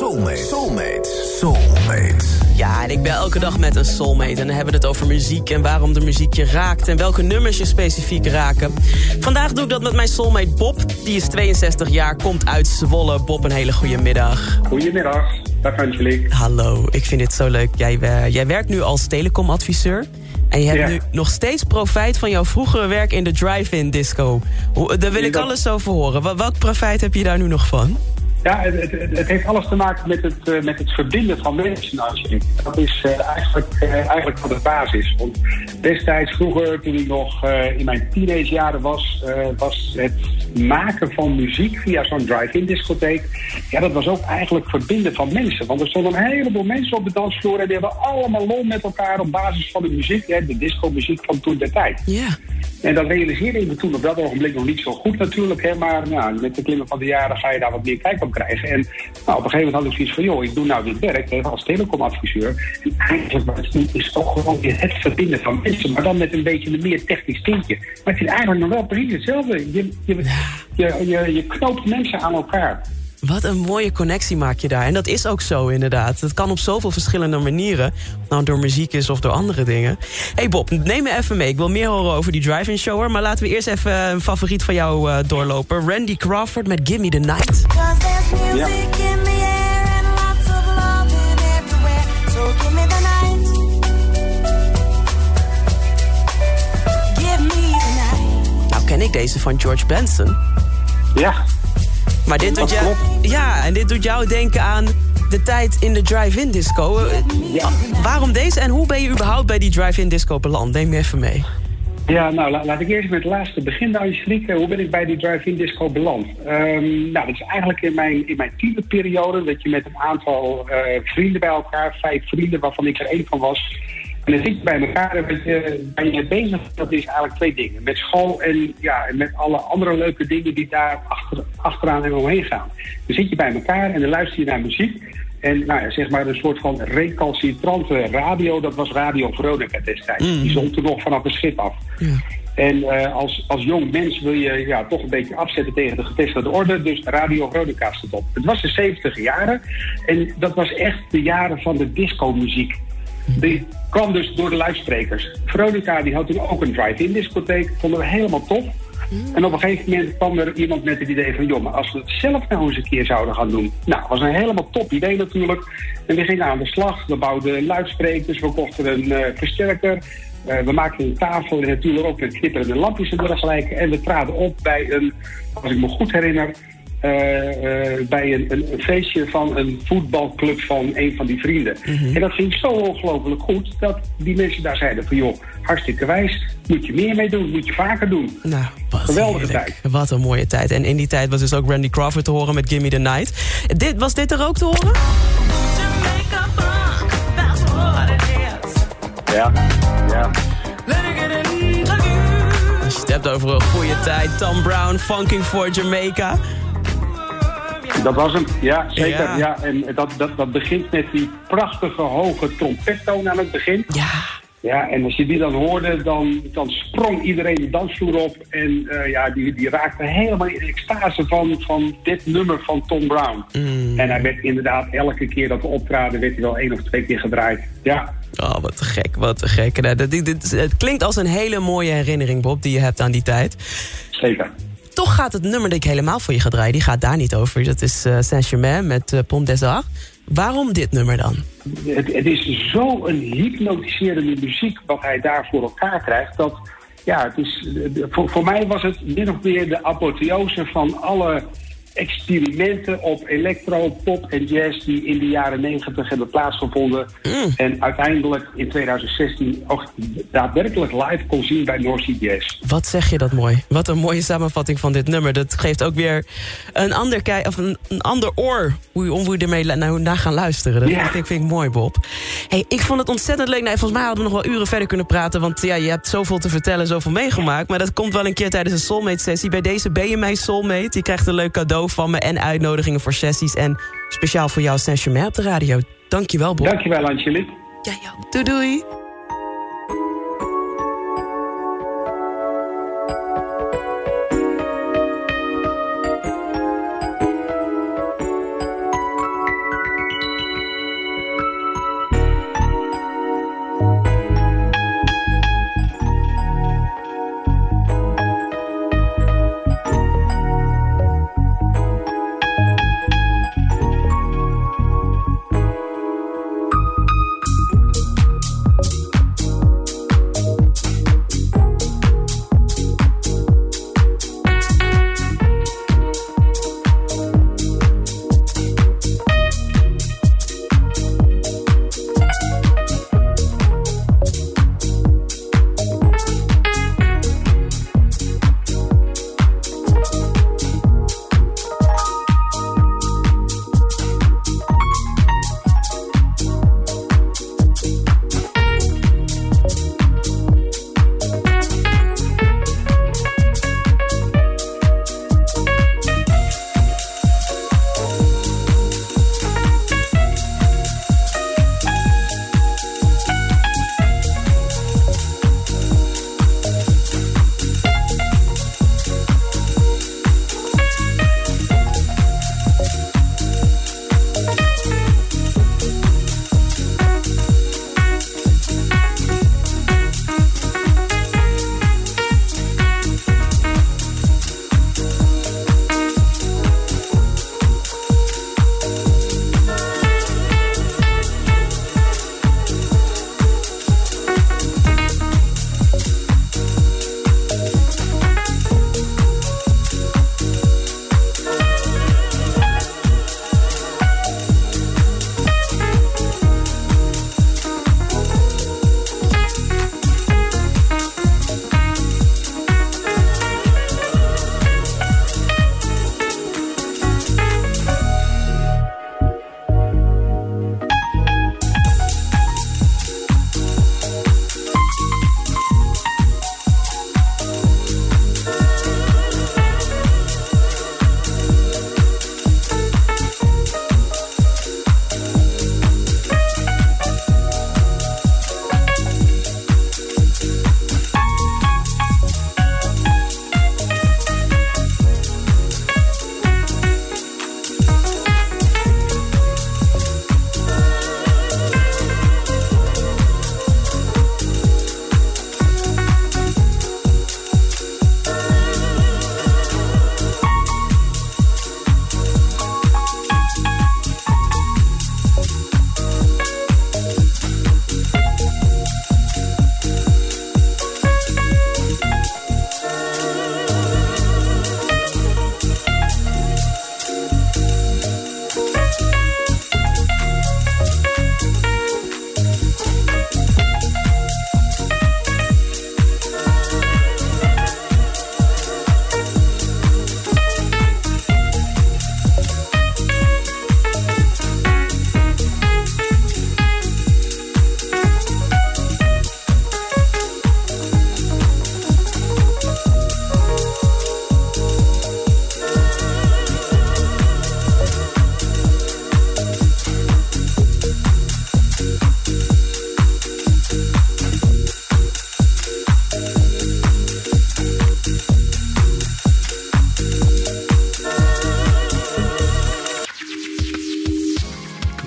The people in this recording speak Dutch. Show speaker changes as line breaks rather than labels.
Soulmate. Soulmate. Soulmate.
Ja, en ik ben elke dag met een soulmate. En dan hebben we het over muziek en waarom de muziek je raakt... en welke nummers je specifiek raken. Vandaag doe ik dat met mijn soulmate Bob. Die is 62 jaar, komt uit Zwolle. Bob, een hele goede middag.
Goedemiddag, dag Angelique.
Hallo, ik vind dit zo leuk. Jij, eh, jij werkt nu als telecomadviseur. En je hebt
Ja.
nu nog steeds profijt van jouw vroegere werk in de drive-in disco. Hoe- Daar wil ik alles over horen. Wat, welk profijt heb je daar nu nog van?
Ja, het, het, het heeft alles te maken met het, eh, met het verbinden van mensen, Angelique. Dat is eh, eigenlijk, eh, eigenlijk wat de basis. Want destijds, vroeger, toen ik nog in mijn teenagejaren was... was het maken van muziek via zo'n drive-in discotheek... ja, dat was ook eigenlijk verbinden van mensen. Want er stonden een heleboel mensen op de dansvloer... en die hebben allemaal lol met elkaar op basis van de muziek... Hè, de disco-muziek van toen der tijd.
Ja.
En dat realiseerde ik me toen op dat ogenblik nog niet zo goed natuurlijk. Hè, maar nou, met de klimmen van de jaren ga je daar wat meer kijk krijgen. En nou, op een gegeven moment had ik zoiets van... joh, ik doe nou dit werk hè, als telecomadviseur. En eigenlijk wat het doet is toch gewoon weer het verbinden van mensen. Maar dan met een beetje een meer technisch tintje. Maar ik vind eigenlijk nog wel precies hetzelfde. Je, je, je, je, je knoopt mensen aan elkaar.
Wat een mooie connectie maak je daar. En dat is ook zo inderdaad. Het kan op zoveel verschillende manieren. Nou, door muziek is of door andere dingen. hey Bob, neem me even mee. Ik wil meer horen over die drive-in shower. Maar laten we eerst even een favoriet van jou eh, doorlopen. Randy Crawford met Gimme the Night.
Cause there's music in the air and lots of loving everywhere. So give me the night. Give me the night.
Nou ken ik deze van George Benson.
Ja,
Maar dit
Dat
doet jou,
klopt.
ja, en dit doet jou denken aan de tijd in de drive-in disco.
Ja.
Waarom deze en hoe ben je überhaupt bij die drive-in disco beland? Neem me even mee.
Ja, nou la- laat ik eerst met het laatste beginnen, Angelique. Hoe ben ik bij die drive-in disco beland? Ehm, nou, dat is eigenlijk in mijn, in mijn tienerperiode dat je met een aantal eh, vrienden bij elkaar, vijf vrienden waarvan ik er één van was. En dan zit je bij elkaar en ben je, je bezig. Dat is eigenlijk twee dingen. Met school en, ja, en met alle andere leuke dingen die daar achter, achteraan en omheen gaan. Dan zit je bij elkaar en dan luister je naar muziek. En nou ja, zeg maar een soort van recalcitrante radio, dat was Radio Veronica destijds. Die zond er nog vanaf het schip af. En eh, als, als jong mens wil je ja, toch een beetje afzetten tegen de getesterde orde. Dus Radio Veronica stond op. Het was de 70 jaren. En dat was echt de jaren van de disco-muziek. Die kwam dus door de luidsprekers. Veronica die had toen ook een drive-in discotheek. Vonden we helemaal En op een gegeven moment kwam er iemand met het idee van... joh, maar als we het zelf nou eens een keer zouden gaan doen. Nou, was een helemaal top idee natuurlijk. En we gingen aan de slag. We bouwden luidsprekers, we kochten een eh, versterker... Eh, we maakten een tafel en natuurlijk ook met knipperende lampjes en dergelijke. En we traden op bij een, als ik me goed herinner... eh, eh, bij een, feestje van een voetbalclub van een van die vrienden. En dat ging zo ongelooflijk goed dat die mensen daar zeiden van joh, hartstikke wijs, moet je meer mee doen, moet je vaker doen.
Nou, wat
Geweldige
heerlijk.
tijd.
Wat een mooie tijd. En in die tijd was dus ook Randy Crawford te horen met Gimme the Night. Dit, was dit er ook te horen?
Jamaica funk, that's what it is.
Ja, ja.
Let it get into you.
Als je hebt over een goede tijd. Tom Brown, Funking for Jamaica.
Dat was hem, ja, zeker.
Ja.
Ja. En dat, dat, dat begint met die prachtige hoge trompettoon aan het begin.
Ja,
Ja, en als je die dan hoorde, dan, dan sprong iedereen de dansvloer op. En eh, ja, die, die raakte helemaal in extase van, van dit nummer van Tom Brown. En hij werd inderdaad elke keer dat we optraden, werd hij wel één of twee keer gedraaid. Ja,
oh, wat te gek, wat te gek. Nou, dit- dit- het klinkt als een hele mooie herinnering, Bob, die je hebt aan die tijd.
zeker.
Toch gaat het nummer dat ik helemaal voor je ga draaien, die gaat daar niet over. Dat is eh, Saint-Germain met uh, Pom des Arts. Waarom dit nummer dan?
Het, het is zo een hypnotiserende muziek wat hij daar voor elkaar krijgt. Dat, ja, het is, voor, voor mij was het min of meer de apotheose van alle experimenten op electro, pop en jazz die in de jaren 90 hebben plaatsgevonden. En uiteindelijk in 2016 ook daadwerkelijk live kon zien bij North Sea Jazz.
Wat zeg je dat mooi. Wat een mooie samenvatting van dit nummer. Dat geeft ook weer een ander, kei- of een, een ander oor hoe je, om hoe je ermee naar gaan luisteren. Dat
Ja.
vind, ik, vind ik mooi, Bob. Hey, ik vond het ontzettend leuk. Nou, volgens mij hadden we nog wel uren verder kunnen praten. Want ja, je hebt zoveel te vertellen, zoveel meegemaakt. Maar dat komt wel een keer tijdens een Soulmate-sessie. Bij deze ben je mijn Soulmate. Je krijgt een leuk cadeau van me en uitnodigingen voor sessies. En speciaal voor jou Saint Germain op de radio. Dankjewel, Bob.
Dankjewel, Angelique.
Ja, ja. Doei, doei.